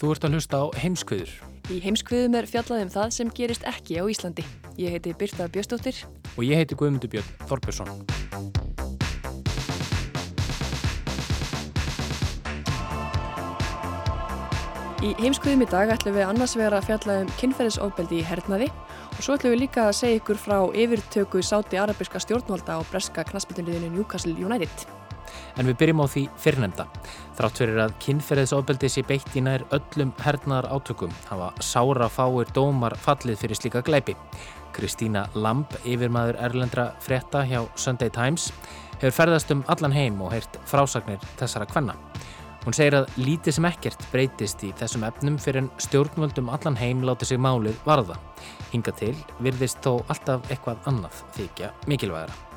Þú ert að hlusta á heimskviður Í heimskviðum er fjallað um það sem gerist ekki á Íslandi. Ég heiti Birta Bjöstóttir. og ég heiti Guðmundur Björn Þorbjörnsson. Í heimskviðum í dag ætlum við annars vegar að fjalla um kynferðisofbeldi í hernaði og svo ætlum við líka að segja ykkur frá yfirtöku sáti arabiska stjórnvalda á breska knaspindunliðinu Newcastle United. En við byrjum á því fyrrnemda. Þrátt fyrir að kynferðisofbeldi sé beitt í nær öllum hernaðar átökum hafa sára fáir dómar fallið fyrir slíka glæpi. Kristína Lamb, yfirmaður erlendra frétta hjá Sunday Times, hefur ferðast um allan heim og heyrt frásagnir þessara kvenna. Hún segir að lítið sem ekkert breytist í þessum efnum fyrir en stjórnvöldum allan heim láti sig málið varða. Hinga til virðist þó alltaf eitthvað annað þykja mikilvægara.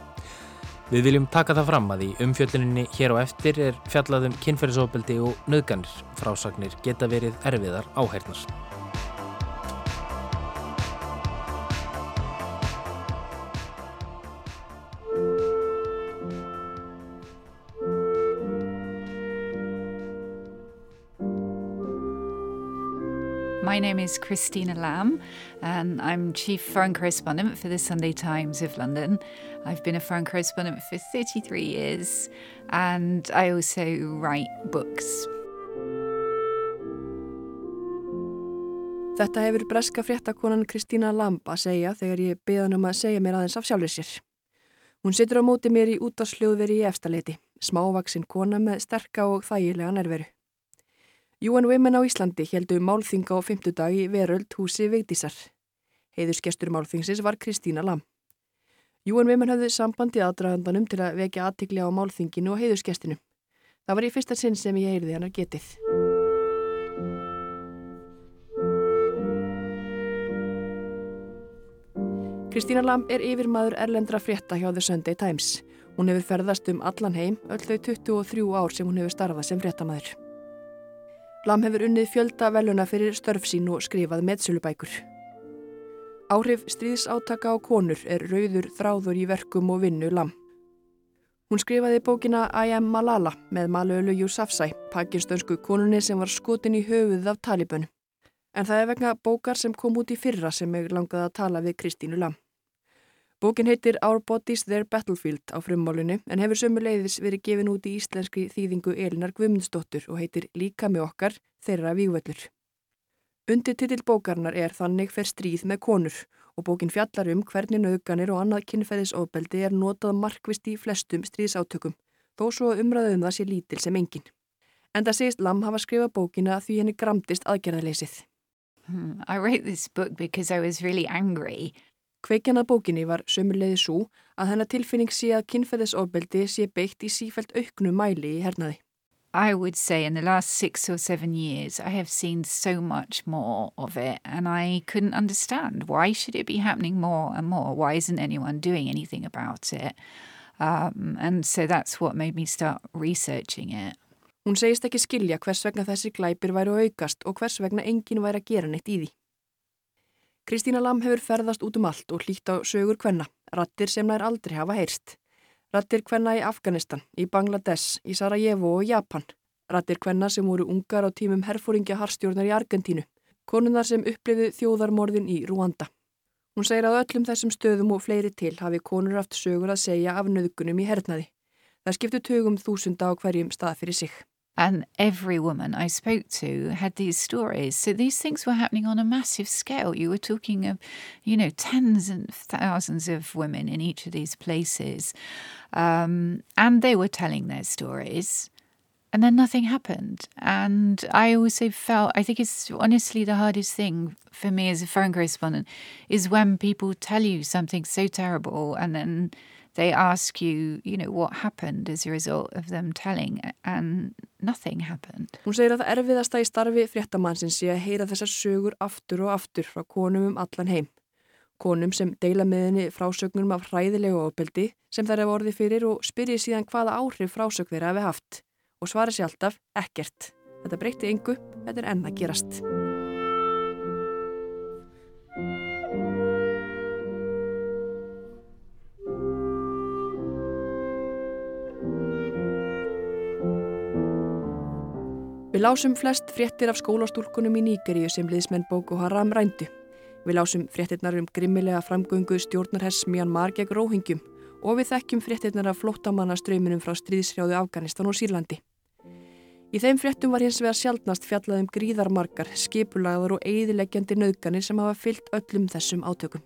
Við viljum taka það fram að í umfjölluninni hér á eftir er fjallað um kynferðisofbeldi og nöðganir. Frásagnir geta verið erfiðar áheirnar. My name is Christina Lamb, and I'm Chief Foreign Correspondent for the Sunday Times of London. I've been a foreign correspondent for 33 years, and I also write books. Þetta hefur breska fréttakonan Kristína Lamb að segja þegar ég beðan um að segja mér aðeins af sjálfur sér. Hún situr á móti mér í útvarsljóðveri í efstaleiti, smávaksin kona með sterka og þægilega nerveru. UN Women á Íslandi heldu málþinga á fymtudag í veröld húsi Vigdísar. Heiðurskestur málþingsins var Kristína Lam. UN Women hafði sambandi aðdragandanum til að vekja aðtikli á málþinginu og heiðurskestinu. Það var í fyrsta sinn sem ég heyrði hennar getið. Kristína Lam er yfirmaður erlendra frétta hjá The Sunday Times. Hún hefur ferðast um allan heim öll þau 23 ár sem hún hefur starfað sem fréttamaður. Lam hefur unnið fjölda veluna fyrir störf sín og skrifað meðsölubækur. Áhrif stríðsátaka á konur er rauður þráður í verkum og vinnu Lam. Hún skrifaði bókina I am Malala með Malölu Yousafzai, pakinstönsku konunni sem var skotin í höfuð af talibönu. En það er vegna bókar sem kom út í fyrra sem ég langaði að tala við Kristínu Lam. Bókin heitir Our Bodies Their Battlefield á frummálinu en hefur sömuleiðis verið gefin út í íslenski þýðingu Elinar Guðmundsdóttur og heitir Líka með okkar þeirra vígvöllur. Undir titill bókarnar er Þannig fer stríð með konur og bókin fjallar um hvernig nöðganir og annað kynferðisofbeldi er notað markvist í flestum stríðsátökum, þó svo umræðum það sé lítil sem engin. En það segist Lam hafa skrifað bókina því henni gramdist aðgerðaleysið. Hmm, I wrote this book because I was really angry. Kveikjan að bókinni var sömurleiði svo að hennar tilfinning sé að kynferðisofbeldi sé beitt í sífælt auknu mæli í hernaði. I would say in the last six or seven years, I have seen so much more of it, and I couldn't understand why should it be happening more and more? Why isn't anyone doing anything about it? Um, and so that's what made me start researching it. Hún segist ekki skilja hvers vegna þessi glæpir væru að aukast og hvers vegna enginn væri að gera neitt í því. Kristína Lam hefur ferðast út um allt og hlýtt á sögur kvenna, rattir sem nær aldrei hafa heyrst. Rattir kvenna í Afganistan, í Bangladesh, í Sarajevo og Japan. Rattir kvenna sem voru ungar á tímum herfóringja harstjórnar í Argentínu. Konunnar sem upplifðu þjóðarmorðin í Rwanda. Hún segir að öllum þessum stöðum og fleiri til hafi konur haft sögur að segja af nöðgunum í hernaði. Það skiptu tögum þúsunda á hverjum stað fyrir sig. And every woman I spoke to had these stories. So these things were happening on a massive scale. You were talking of, you know, tens and thousands of women in each of these places. Um, and they were telling their stories. And then nothing happened. And I also felt, I think it's honestly the hardest thing for me as a foreign correspondent is when people tell you something so terrible and then they ask you, you know, what happened as a result of them telling and nothing happened. Hún segir að það erfiðasta í starfi fréttamannsins sé að heyra þessar sögur aftur og aftur frá konum um allan heim. Konum sem deila með henni frásögnum af hræðilegu ofbeldi sem þær hefur orðið fyrir og spyrjið síðan hvaða áhrif frásög þeirra hefur haft og svarið sér alltaf ekkert. Þetta breyti yngu, þetta er enn að gerast. Við lásum flest fréttir af skólastúlkunum í Nýgeríu sem liðsmenn Boko Haram rændu. Við lásum fréttirnar um grimmilega framgöngu stjórnarhess Myanmar gegn róhingjum og við þekkjum fréttirnar af flóttamannaströyminum frá stríðshrjáðu Afganistan og Sýrlandi. Í þeim fréttum var hins vegar sjálfnast fjallað um gríðarmarkar, skipulagðar og eigðileggjandi nauðganir sem hafa fyllt öllum þessum átökum.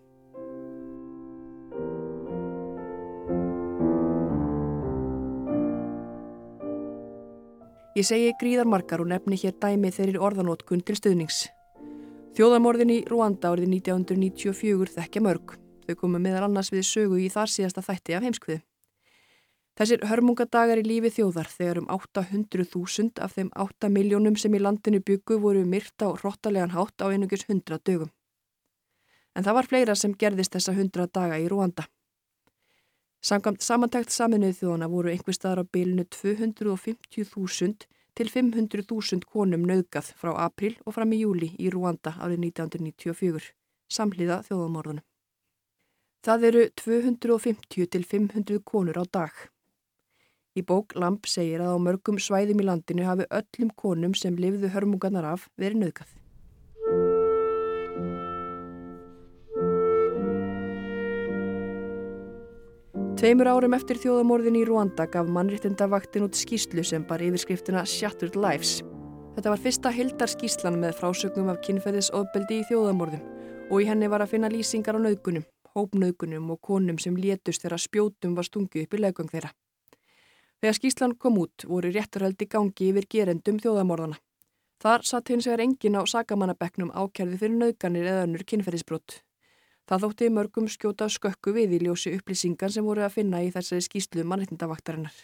Ég segi gríðarmarkar og nefni hér dæmi þeirri orðanótkun til stuðnings. Þjóðamorðin í Rwanda árið 1994 þekkja mörg. Þau komu meðal annars við sögu í þar síðasta þætti af heimskviðu. Þessir hörmungadagar í lífi þjóðar þegar um 800.000 af þeim 8 miljónum sem í landinu byggu voru myrt á hróttalegan hátt á einugis 100 dögum. En það var fleira sem gerðist þessa 100 daga í Rwanda. Samkvæmt samantækt saminuð þjóðana voru einhver staðar á bylunu 250.000 til 500.000 konum nauðgað frá april og fram í júli í Rúanda árið 1994, samhliða þjóðamorðunum. Það eru 250 til 500 konur á dag. Í bók Lamp segir að á mörgum svæðum í landinu hafi öllum konum sem lifðu hörmungarnar af verið nauðgað. Tveimur árum eftir þjóðamorðin í Rwanda gaf mannriktindavaktin út skýslu sem bar yfirskriftina Shattered Lives. Þetta var fyrsta hildarskýslan með frásögnum af kynferðisofbeldi í þjóðamorðum og í henni var að finna lýsingar á nauðgunum, hópnauðgunum og konum sem létust þegar spjótum var stungið upp í legung þeirra. Þegar skýslan kom út voru rétturhaldi gangi yfir gerendum þjóðamorðana. Þar satt hins vegar engin á sagamannabeknum ákjærði fyrir nauðganir eða önnur kynferðisbrott. Það þótti mörgum skjóta skökku við í ljósi upplýsingan sem voru að finna í þessari skýslu mannreitndavaktarinnar.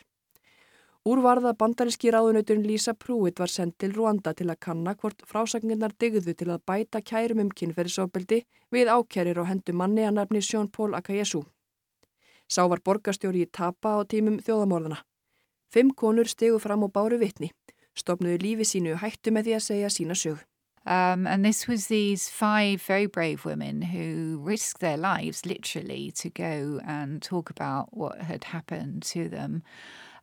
Úrvarða bandaríski ráðunauturinn Lisa Pruitt var sendt til Rwanda til að kanna hvort frásagnirnar digðu til að bæta kærum um kynferðisofbeldi við ákjærir og hendu manni að nafni Sjón Pól Akayesu. Sá var borgastjóri í Tapa á tímum þjóðamorðana. Fimm konur stegu fram og báru vitni, stopnuðu lífi sínu hættu með því að segja sína sög. Um, and this was these five very brave women who risked their lives literally to go and talk about what had happened to them.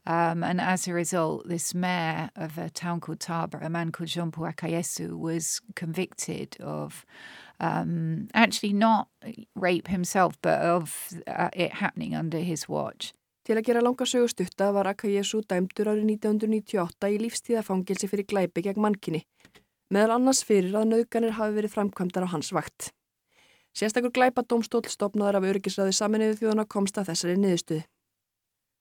Um, and as a result, this mayor of a town called Taba, a man called Jean Paul Akayesu, was convicted of um, actually not rape himself, but of uh, it happening under his watch. Til að gera langa sögustutta var Akayesu dæmdur árið 1998 í lífstíðafangilsi fyrir glæpi gegn mannkinni meðal annars fyrir að nauðganir hafi verið framkvæmdar á hans vakt. Sérstakur glæpa domstól stopnaðar af öryggisræði saminuðu þjóðana komst að þessari niðurstuði.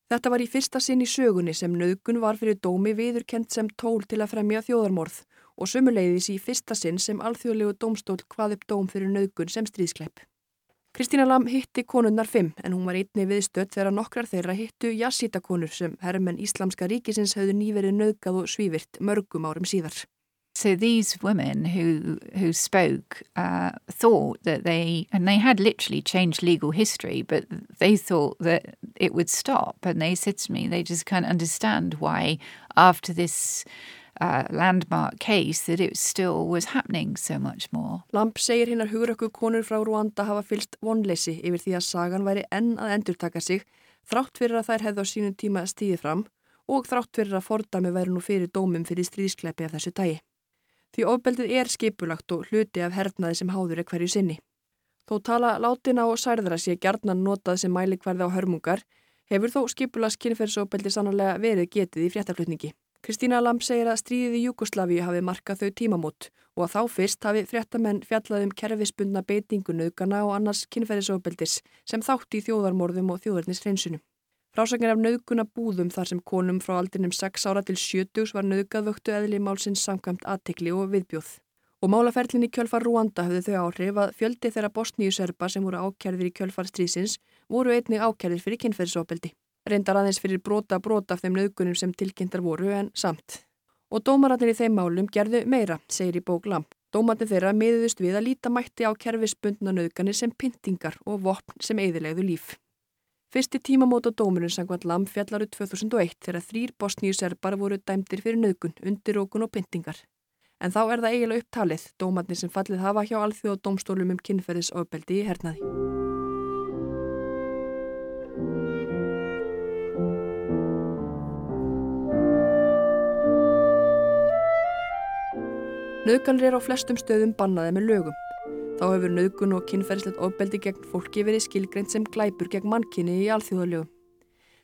Þetta var í fyrsta sinn í sögunni sem nauðgun var fyrir dómi viðurkent sem tól til að fremja þjóðarmorð og sömuleiðis í fyrsta sinn sem alþjóðlegu domstól hvað upp dóm fyrir nauðgun sem stríðskleip. Kristína Lam hitti konunnar fimm en hún var einni viðstödd þegar nokkrar þeirra hittu jassítakonur sem herrmenn Íslamska ríkisins hafðu nýverið nauðgað og svívirt mörgum árum síðar. So these women who who spoke uh, thought that they and they had literally changed legal history, but they thought that it would stop. And they said to me, they just can't understand why after this uh, landmark case that it still was happening so much more. Lamp segir hinnar hugurökku konur frá Rwanda hafa fylst vonleysi yfir því að sagan væri enn að endurtaka sig þrátt fyrir að þær hefðu á sínum tíma stíðið fram og þrátt fyrir að fordami væri nú fyrir dómum fyrir stríðskleipi af þessu tægi. Því ofbeldið er skipulagt og hluti af hernaði sem háður er hverju sinni. Þó tala látina og særðra sé gjarnan notað sem mæli hverði á hörmungar, hefur þó skipulast kynferðsofbeldi sannlega verið getið í fréttaflutningi. Kristína Lamb segir að stríðið í Júkoslavíu hafi markað þau tímamót og að þá fyrst hafi fréttamenn fjallað um kerfisbundna beitingu nöðgana og annars kynferðisofbeldis sem þátt í þjóðarmorðum og þjóðarnishreinsunum. Frásagnar af nöðguna búðum þar sem konum frá aldrinum 6 ára til 70 var nöðgað vöktu eðli málsins samkvæmt aðtikli og viðbjóð. Og málaferlin í kjölfar Rúanda höfðu þau áhrif að fjöldi þeirra bosníu serba sem voru ákjærðir í kjölfar strísins voru einnig ákjærðir fyrir kynferðisofbeldi reyndar aðeins fyrir brota brota af þeim nauðgunum sem tilkynntar voru en samt. Og dómararnir í þeim málum gerðu meira, segir í bók Lamp. Dómarnir þeirra miðuðust við að líta mætti á kerfisbundna nauðganir sem pyntingar og vopn sem eigðilegðu líf. Fyrsti tímamót á dómurinn sangvað Lamp fjallaru 2001 þegar þrýr bosníu serbar voru dæmdir fyrir nauðgun, undirókun og pyntingar. En þá er það eiginlega upptalið, dómarnir sem fallið hafa hjá alþjóð og dómstólum um kynferðisofbeldi í hernaði. Nauðganir er á flestum stöðum bannaði með lögum. Þá hefur nauðgun og kynferðislegt ofbeldi gegn fólki verið skilgreint sem glæpur gegn mannkynni í alþjóðalögum.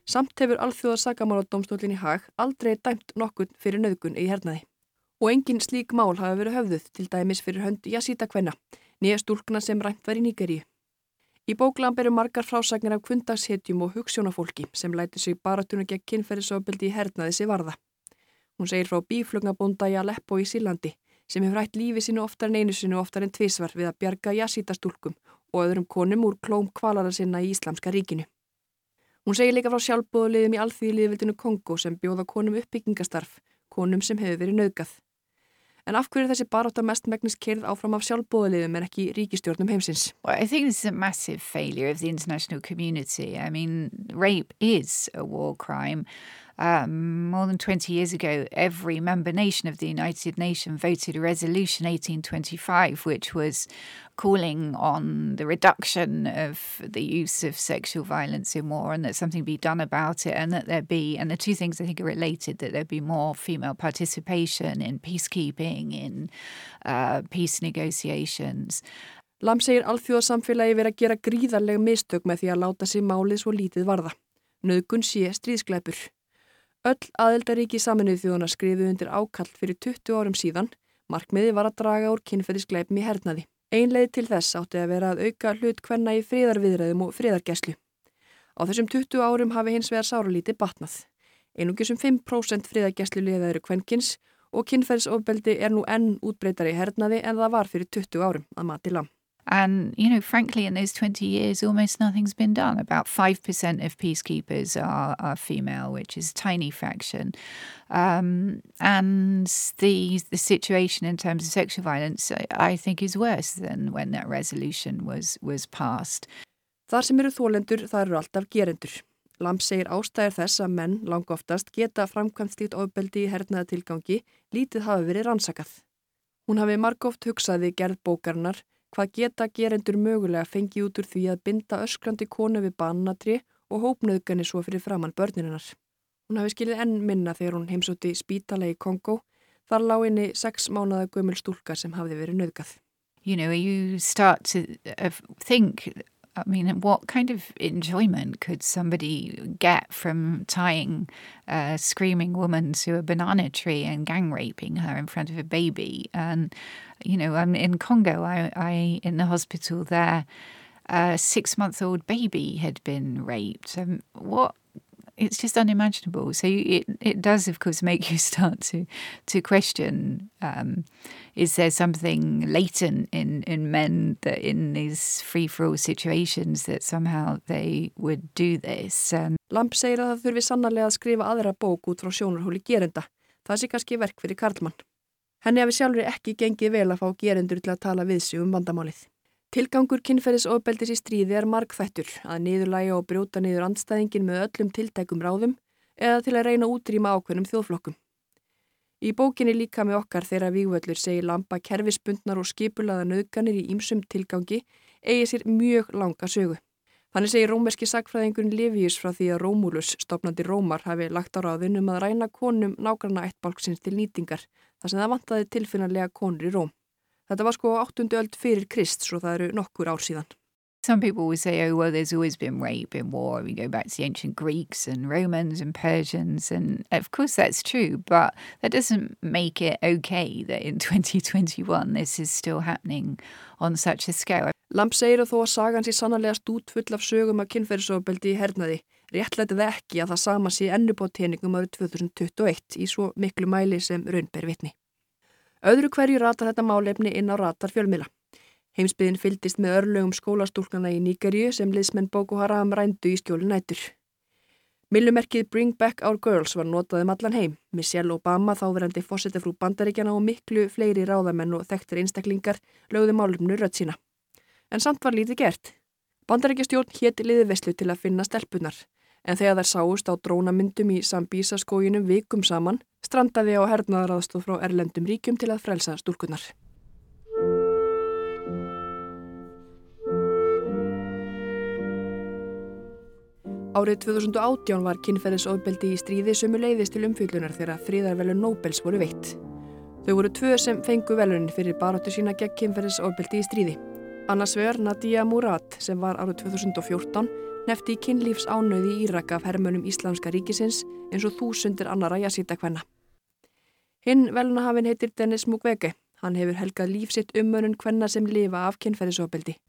Samt hefur alþjóðasakamáladómstólinn í hag aldrei dæmt nokkur fyrir nauðgun í hernaði. Og engin slík mál hafa verið höfðuð til dæmis fyrir hönd Jasíta Kvenna, nýja stúlkna sem rænt var í Nýgeríu. Í bóklam beru margar frásagnir af kvundagshetjum og hugssjónafólki sem læti sig baratunum gegn kynferðisofbeldi í hernaði sig varða. Hún segir frá bíflugnabónda í Aleppo í Sílandi sem hefur hægt lífi sinu oftar en einu sinu oftar en tvísvar við að bjarga jasítastúlkum og öðrum konum úr klóm kvalara sinna í Íslamska ríkinu. Hún segir líka frá sjálfbóðulegum í alþýðliðvildinu Kongo sem bjóða konum uppbyggingastarf, konum sem hefur verið naugað. En af hverju þessi baróta mest megnis kerð áfram af sjálfbóðulegum en ekki ríkistjórnum heimsins? Well, I think this is a massive failure of the international community. I mean, rape is a war crime. Um, more than 20 years ago, every member nation of the United Nations voted a resolution 1825, which was calling on the reduction of the use of sexual violence in war and that something be done about it, and that there be, and the two things I think are related, that there be more female participation in peacekeeping, in uh, peace negotiations. Lam segir alþjóðasamfélagi verið að gera gríðarlega mistök með því að láta sér málið svo lítið varða. Nauðgun sé stríðskleipur. Öll aðeldaríki saminuð þjóðana skrifu undir ákall fyrir 20 árum síðan. Markmiði var að draga úr kynferðisgleipum í hernaði. Einleið til þess átti að vera að auka hlut hvenna í fríðarviðræðum og fríðargeslu. Á þessum 20 árum hafi hins vegar sáralíti batnað. Einungisum 5% fríðargeslu liða eru kvenkins og kynferðisofbeldi er nú enn útbreytari í hernaði en það var fyrir 20 árum að mati lam. And, you know, frankly, in those 20 years, almost nothing's been done. About 5% of peacekeepers are, are female, which is a tiny fraction. Um, and the, the situation in terms of sexual violence, I think, is worse than when that resolution was, was passed. Þar sem eru þólendur, það eru alltaf gerendur. Lamp segir ástæðir þess að menn langoftast geta framkvæmt slíkt ofbeldi í hernaða tilgangi, lítið hafi verið rannsakað. Hún hafi margóft hugsaði gerð bókarnar hvað geta gerendur mögulega fengið út úr því að binda öskrandi konu við banatri og hópnöðgani svo fyrir framann börnirinnar. Hún hafi skilið enn minna þegar hún heimsótti spítala í Kongo, þar lág inni sex mánada gömul stúlka sem hafði verið nöðgað. You know, you start to uh, think I mean, what kind of enjoyment could somebody get from tying a screaming woman to a banana tree and gang raping her in front of a baby? And, you know, I'm in Congo, I, I in the hospital there, a six month old baby had been raped. Um, what it's just unimaginable. So it it does, of course, make you start to to question: um, Is there something latent in in men that in these free for all situations that somehow they would do this? Um, Lamp segir að það þurfi sannarlega að skrifa aðra bók út frá sjónarhóli gerenda. Það sé kannski verk fyrir Karlmann. Henni hafi sjálfur ekki gengið vel að fá gerendur til að tala við sig um vandamálið. Tilgangur kynferðisofbeldis í stríði er markþættur að niðurlæga og brjóta niður andstæðingin með öllum tiltækum ráðum eða til að reyna útrýma ákveðnum þjóðflokkum. Í bókinni líka með okkar þeirra vývöldur segir Lampa kerfisbundnar og skipulaða nöðganir í ýmsum tilgangi eigi sér mjög langa sögu. Þannig segir rómerski sagfræðingurinn Livius frá því að Rómúlus, stopnandi Rómar, hafi lagt á ráðin um að ræna konum nákvæmna eittbálksins til nýtingar þar sem það vantaði tilfinnarlega konur í Róm. Þetta var sko áttundu öld fyrir Krist svo það eru nokkur ár síðan. Some people will say, oh, well, there's always been rape in war. We go back to the ancient Greeks and Romans and Persians. And of course, that's true. But that doesn't make it okay that in 2021 this is still happening on such a scale. Lamp segir að þó að sagan sé sannarlega stútfull af sögum af kynferðisofbeldi í hernaði. Réttlætið ekki að það sama sé ennubótteiningum árið 2021 í svo miklu mæli sem raunber vitni. Öðru hverju ratar þetta málefni inn á ratar fjölmila. Heimsbyðin fyldist með örlögum skólastúlkana í Níkerju sem liðsmenn Boko Haram rændu í skjóli nætur. Millumerkið Bring Back Our Girls var notað um allan heim. Michelle Obama, þáverandi fósettefrú bandaríkjana og miklu fleiri ráðamenn og þekktir einstaklingar lögðu málumnu rödd sína. En samt var lítið gert. Bandaríkjastjórn hétt liði veslu til að finna stelpunar. En þegar þær sáust á drónamyndum í Sambísa skóginum vikum saman, strandaði á hernaðaraðstóð frá erlendum ríkjum til að frelsa stúlkunar. Árið 2018 var kynferðisofbeldi í stríði sömu leiðist til umfyllunar þegar fríðarvelun Nobels voru veitt. Þau voru tvö sem fengu velunin fyrir baróttu sína gegn kynferðisofbeldi í stríði. Annars vegar Nadia Murad sem var árið 2014 nefti í kynlífs ánöði í Írak af hermönum Íslamska ríkisins eins og þúsundir annara jasíta hvenna. Hinn velunahafin heitir Dennis Mukwege. Hann hefur helgað lífsitt ummönun hvenna sem lifa af kynferðisofbeldi.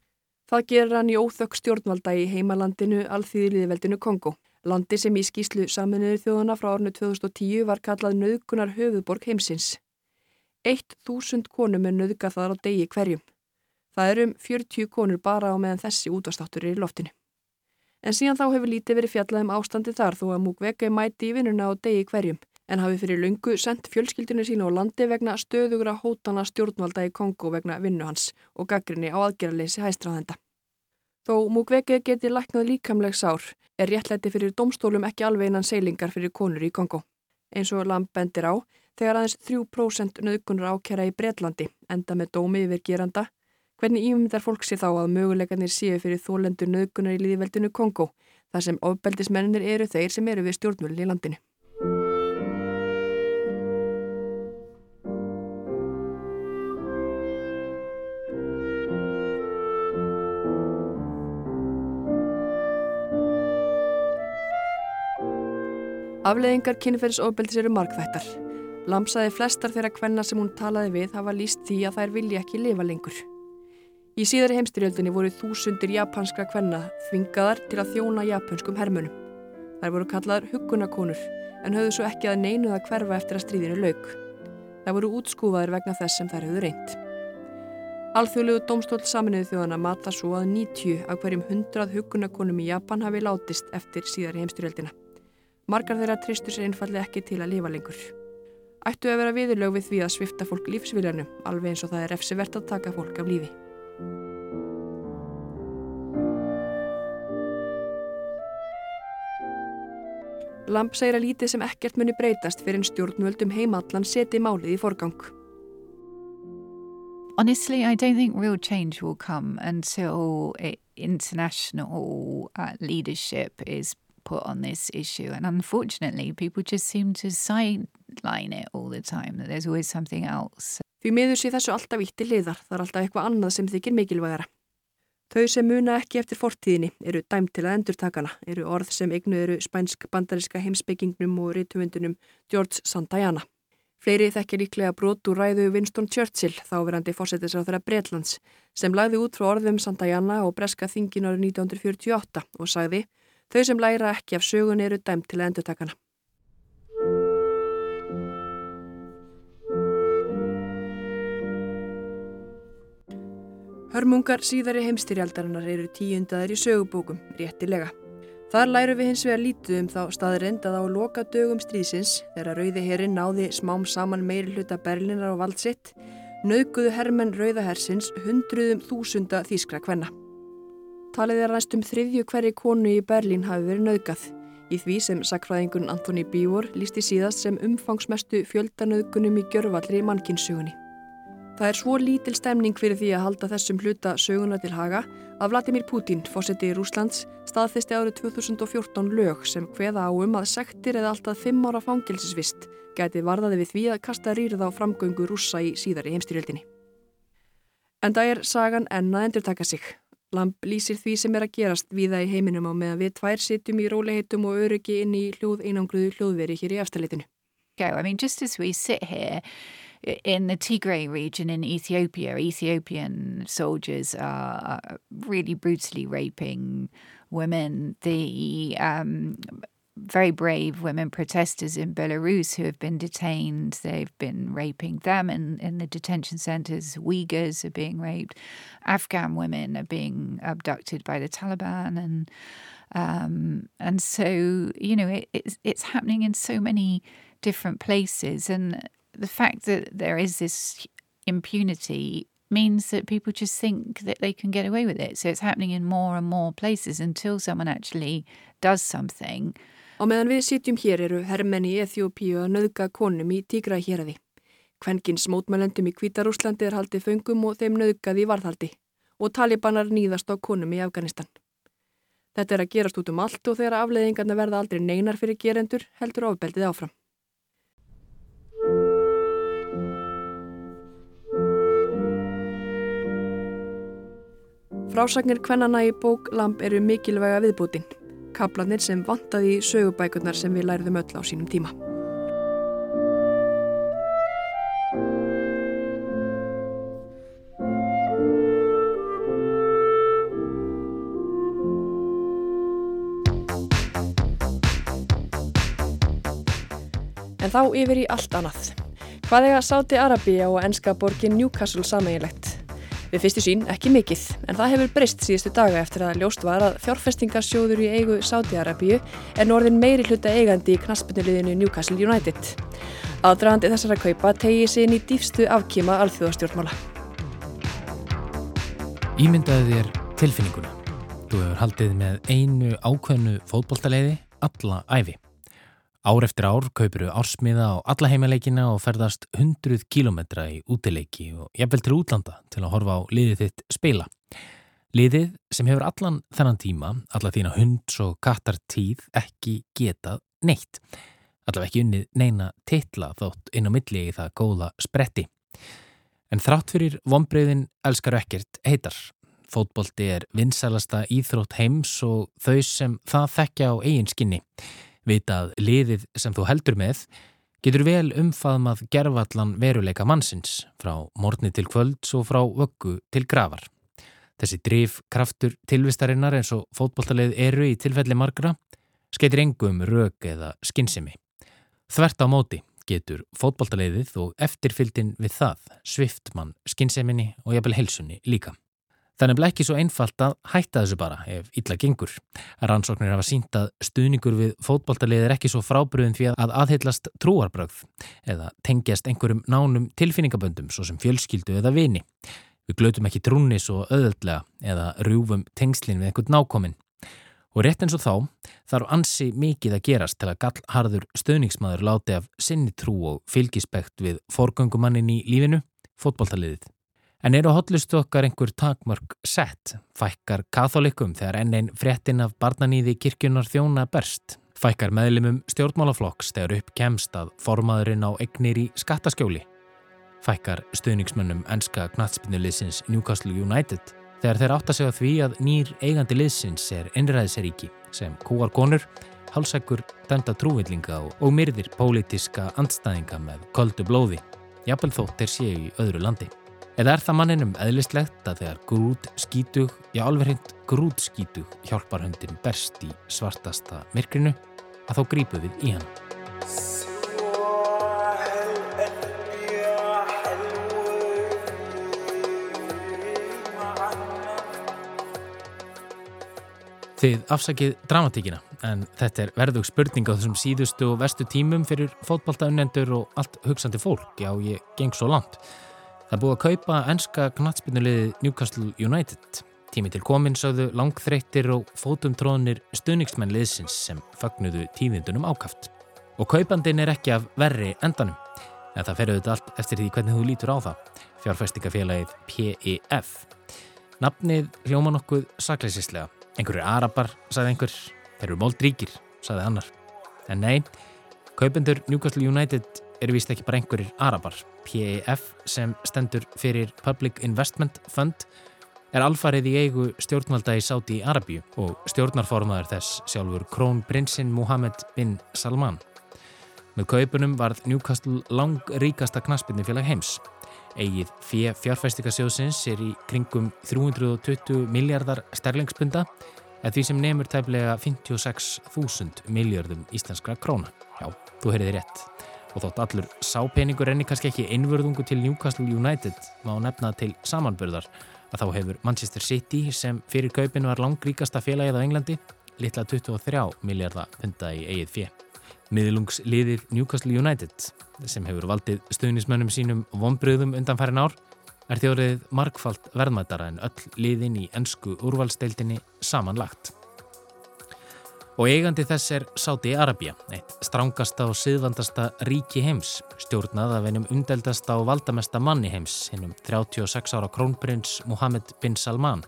Það gerir hann í óþökk stjórnvalda í heimalandinu Alþýðliðveldinu Kongo. Landi sem í skýslu saminuður þjóðana frá árnu 2010 var kallað nöðgunar höfuborg heimsins. Eitt þúsund konum er nöðgað þar á degi hverjum. Það er um 40 konur bara á meðan þessi útastáttur er í loftinu. En síðan þá hefur lítið verið fjallað um ástandi þar þó að Mukwege mæti í vinnuna á degi hverjum en hafi fyrir lungu sendt fjölskyldinu sína á landi vegna stöðugra hótana stjórnvalda í Kongo vegna vinnu hans og gaggrinni á aðgerraleysi hæstráðenda. Þó Mukwege geti læknað líkamleg sár er réttlæti fyrir domstólum ekki alveg innan seilingar fyrir konur í Kongo. Eins og Lamb bendir á, þegar aðeins 3% nöðkunar ákjæra í Breitlandi enda með dómi yfir geranda, hvernig ímyndar fólk sé þá að möguleikarnir séu fyrir þólendur nöðkunar í líðveldinu Kongo, þar sem ofbeldismennir eru þeir sem eru við stjórnvölin í landinu. Afleðingar kynferðisofbeldis eru markþættar. Lamsaði flestar þeirra kvenna sem hún talaði við hafa líst því að þær vilja ekki lifa lengur. Í síðari heimstyrjöldinni voru þúsundir japanskra kvenna þvingaðar til að þjóna japanskum hermunum. Þær voru kallaðar huggunakonur en höfðu svo ekki að neinu að hverfa eftir að stríðinu lauk. Þær voru útskúfaðir vegna þess sem þær höfðu reynd. Alþjóðlegu domstól saminuðu þjóðana mata svo að 90 af hverjum 100 huggunakonum í Japan hafi látist eftir síðari heimstyrjöldina. Margar þeirra tristur sér einfalli ekki til að lifa lengur. Ættu að vera viðurlög við því að svifta fólk lífsviljanum, alveg eins og það er efsivert að taka fólk af lífi. Lamp segir að lítið sem ekkert muni breytast fyrir en stjórnvöldum heimallan seti málið í forgang. Honestly, I don't think real change will come until international uh, leadership is put on this issue. And unfortunately, people just seem to sideline it all the time, that there's always something else. Því miður sé þessu alltaf ítti liðar, það er alltaf eitthvað annað sem þykir mikilvægara. Þau sem muna ekki eftir fortíðinni eru dæmt til að endurtakana, eru orð sem eignu eru spænsk-bandariska heimsbyggingnum og rítumundunum George Santayana. Fleiri þekkir líklega brot úr ræðu Winston Churchill, þáverandi fórsetis á þeirra Breitlands, sem lagði út frá orðum Santayana og breska þingin árið 1948 og sagði Þau sem læra ekki af sögun eru dæmt til að endurtakana. Hörmungar síðari heimstyrjaldarinnar eru tíundaðir í sögubókum, réttilega. Þar læru við hins vegar lítið um þá staðrind að á loka dögum stríðsins, þegar Rauði herrin náði smám saman meiri hluta Berlinar á valdsitt, naukuðu hermenn Rauðahersins hundruðum þúsunda þýskra kvenna. Talið er næstum þriðju hverju konu í Berlín hafi verið nauðgað. Í því sem sakfræðingun Antoni Bívor lísti síðast sem umfangsmestu fjöldanauðgunum í gjörvallri mannkinssugunni. Það er svo lítil stemning fyrir því að halda þessum hluta söguna til haga að Vladimir Putin, fósetti í Rúslands, staðfesti árið 2014 lög sem hveða á um að sektir eða alltaf 5 ára fangilsisvist gæti varðaði við því að kasta rýrð á framgöngu rússa í síðari heimstyrjöldinni. En það er sagan enna endur taka sig. Lamp lýsir því sem er að gerast viða í heiminum á meðan við tvær sittum í róliheitum og öryggi inn í hljóð einangruðu hljóðveri hér í afstæðleitinu. I mean, just as we sit here in the Tigray region in Ethiopia, Ethiopian soldiers are really brutally raping women. The um, very brave women protesters in Belarus who have been detained. They've been raping them in, in the detention centers. Uyghurs are being raped. Afghan women are being abducted by the Taliban. And um, and so, you know, it, it's, it's happening in so many different places. And the fact that there is this impunity means that people just think that they can get away with it. So it's happening in more and more places until someone actually does something. Á meðan við sitjum hér eru herrmenn í Eþjópíu að nöðga konum í tígra héræði. Kvenkins mótmælendum í Kvítarúslandi er haldið föngum og þeim nöðgað í varðhaldi og talibanar nýðast á konum í Afganistan. Þetta er að gerast út um allt og þegar afleðingarna verða aldrei neinar fyrir gerendur heldur ofbeldið áfram. Frásagnir kvennana í bók Lamp eru mikilvæga viðbútin kaplanir sem vantaði í sögubækurnar sem við lærðum öll á sínum tíma. En þá yfir í allt annað. Hvað er að Sáti Arabíja og enska borgin Newcastle sameiginlegt? Við fyrstu sín ekki mikill, en það hefur breyst síðustu daga eftir að ljóst var að fjárfestingarsjóður í eigu Sáti-Arabíu er norðin meiri hluta eigandi í knaspunuliðinu Newcastle United. Aðdragandi þessara kaupa tegi sig inn í dýfstu afkíma alþjóðastjórnmála. Ímyndaði þér tilfinninguna. Þú hefur haldið með einu ákveðnu fótbolltaleiði alla æfi. Ár eftir ár kaupuru ársmiða á alla heimaleikina og ferðast 100 kílometra í útileiki og jafnvel til útlanda til að horfa á liðið þitt speila. Liðið sem hefur allan þennan tíma, alla þína hunds og kattar tíð ekki getað neitt. Allaveg ekki unnið neina titla þótt inn á milli í það góða spretti. En þrátt fyrir vonbreyðin elskar ekkert heitar. Fótbolti er vinsælasta íþrótt heims og þau sem það þekkja á eigin skinni vita að liðið sem þú heldur með getur vel umfaðmað gerfallan veruleika mannsins frá morni til kvölds og frá vöggu til gravar. Þessi drif kraftur tilvistarinnar eins og fótbolltalið eru í tilfelli margra skeitir engum rög eða skinnsemi. Þvert á móti getur fótbolltaliðið og eftirfyldin við það svift mann skinseminni og jafnvel helsunni líka. Þannig bleið ekki svo einfalt að hætta þessu bara ef illa gengur. Rannsóknir hafa sínt að stuðningur við fótballtalið er ekki svo frábriðin því að aðhyllast trúarbröð eða tengjast einhverjum nánum tilfinningaböndum svo sem fjölskyldu eða vini. Við glötum ekki trúni svo öðvöldlega eða rjúfum tengslinn við einhvern nákominn. Og rétt eins og þá þarf ansi mikið að gerast til að gallharður stöðningsmaður láti af sinni trú og fylgispekt við forgöngumannin í lífinu, fótballtaliðið. En eru hotlustu okkar einhver takmörk sett? Fækkar katholikum þegar enn einn fréttin af barnaníði kirkjunar þjóna berst? Fækkar meðlimum stjórnmálaflokks þegar upp kemst að formaðurinn á egnir í skattaskjóli? Fækkar stuðningsmönnum enska knatsbynnuliðsins Newcastle United þegar þeir átta sig á því að nýr eigandi liðsins er innræðiseríki sem kúar konur, halsækur, dæmda trúvillinga og myrðir pólitiska andstæðinga með koldu blóði, jafnvel þótt er séu í öðru landi. Eða er það manninum eðlislegt að þegar grút skítug, já alveg hreint grút skítug hjálpar höndin berst í svartasta myrkrinu að þá grípu við í hann. Þið afsakið dramatíkina en þetta er verðug spurning á þessum síðustu og vestu tímum fyrir fótballtaunnendur og allt hugsandi fólk, já ég geng svo langt. Það búið að kaupa enska knatsbyrnulegði Newcastle United. Tími til komin sáðu langþreyttir og fótumtróðnir stuðningsmenn liðsins sem fagnudu tíðindunum ákaft. Og kaupandin er ekki af verri endanum. En það ferur þetta allt eftir því hvernig þú lítur á það. Fjárfæstingafélagið PEF. Nafnið hljóma nokkuð sakleisislega. Einhverju arabar, sagði einhver. Þeir eru moldríkir, sagði annar. En nei, kaupendur Newcastle United eru vist ekki bara einhverjir arabar. PEF sem stendur fyrir Public Investment Fund er alfarið í eigu stjórnvalda í Sáti Arabíu og stjórnarformaður þess sjálfur krónprinsinn Mohammed bin Salman. Með kaupunum varð Newcastle lang ríkasta knaspinnifélag heims. Egið fjárfæstikasjóðsins er í kringum 320 miljardar sterlingspunda eða því sem nefnur tæflega 56.000 miljardum íslenskra króna. Já, þú heyrið rétt. Og þótt allur sápeningur enni kannski ekki einvörðungu til Newcastle United má nefna til samanbörðar að þá hefur Manchester City sem fyrir kaupinu var langríkasta félagið á Englandi litla 23 miljardar punta í eigið fjö. Miðlungsliðið Newcastle United sem hefur valdið stuðnismönnum sínum vonbröðum undan færin ár er þjórið markfalt verðmættara en öll liðin í ennsku úrvalsteildinni samanlagt. Og eigandi þess er Sáti Arabia, eitt strángasta og siðvandasta ríki heims, stjórnað af einum umdeldasta og valdamesta manni heims, hennum 36 ára krónprins Mohammed bin Salman.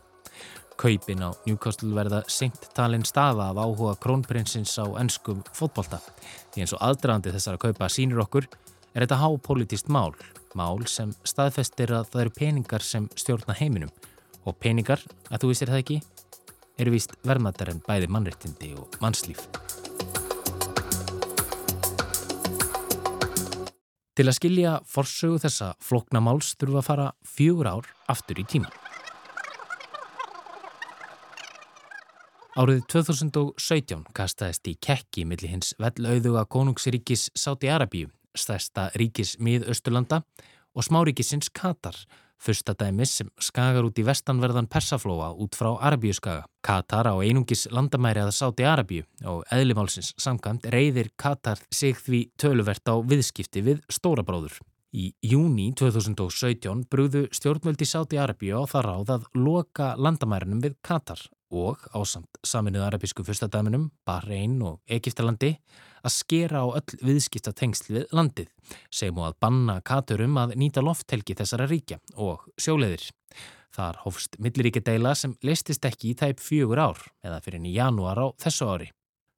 Kaupin á Newcastle verða seint talin stafa af áhuga krónprinsins á ennskum fótbolta. Því eins og aðdraðandi þessar að kaupa sínir okkur er þetta hápolitíst mál, mál sem staðfestir að það eru peningar sem stjórna heiminum. Og peningar, að þú vissir það ekki, eru víst verðmættar en bæði mannrettindi og mannslíf. Til að skilja forsögu þessa floknamáls þurfa að fara fjögur ár aftur í tíman. Árið 2017 kastaðist í kekki millir hins vellauðuga konungsiríkis Sáti Arabíu, stærsta ríkis miðausturlanda og smáríkisins Katar, fyrsta dæmis sem skagar út í vestanverðan Persaflóa út frá Arabíuskaga. Katar á einungis landamæri að Sáti Arabíu og eðlimálsins samkvæmt reyðir Katar sig því töluvert á viðskipti við stórabróður. Í júni 2017 brúðu stjórnvöldi Sáti Arabíu á það ráð að loka landamærinum við Katar og ásamt saminuð arabísku fyrstadæminum, Bahrein og Egiptalandi að skera á öll viðskipta tengsl við landið, segjum og að banna katurum að nýta lofthelgi þessara ríkja og sjóleðir. Þar hófst milliríkja deila sem leistist ekki í tæp fjögur ár eða fyrir í janúar á þessu ári.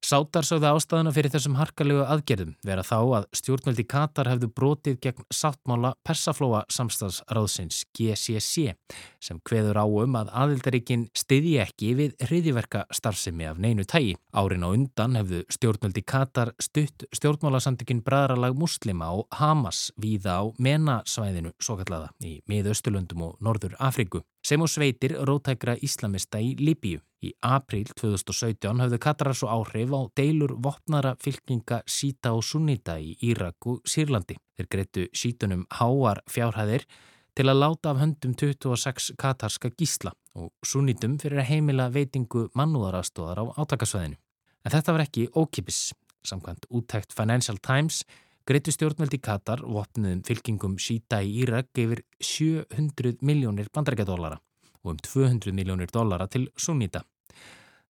Sátar sögðu ástæðuna fyrir þessum harkalegu aðgerðum vera þá að stjórnveldi Katar hefðu brotið gegn sáttmála Persaflóa samstagsráðsins GCC sem hveður á um að aðildaríkin stiði ekki við hriðiverka starfsemi af neinu tægi. Árin á undan hefðu stjórnveldi Katar stutt stjórnmálasandikinn Bræðralag Muslima og Hamas víða á menasvæðinu svo kallaða í miðausturlöndum og Norður Afriku sem og sveitir rótækra islamista í Líbíu. Í april 2017 hafðu Katarar svo áhrif á deilur vopnara fylkinga síta og sunnita í Írak og Sýrlandi. Þeir greitu sítunum háar fjárhæðir til að láta af höndum 26 katarska gísla og sunnitum fyrir að heimila veitingu mannúðarastóðar á átakasvæðinu. En þetta var ekki ókipis. Samkvæmt úttækt Financial Times greitu stjórnveldi Katar vopniðum fylkingum síta í Írak yfir 700 miljónir bandarækjadólara og um 200 miljónir dollara til sunnita.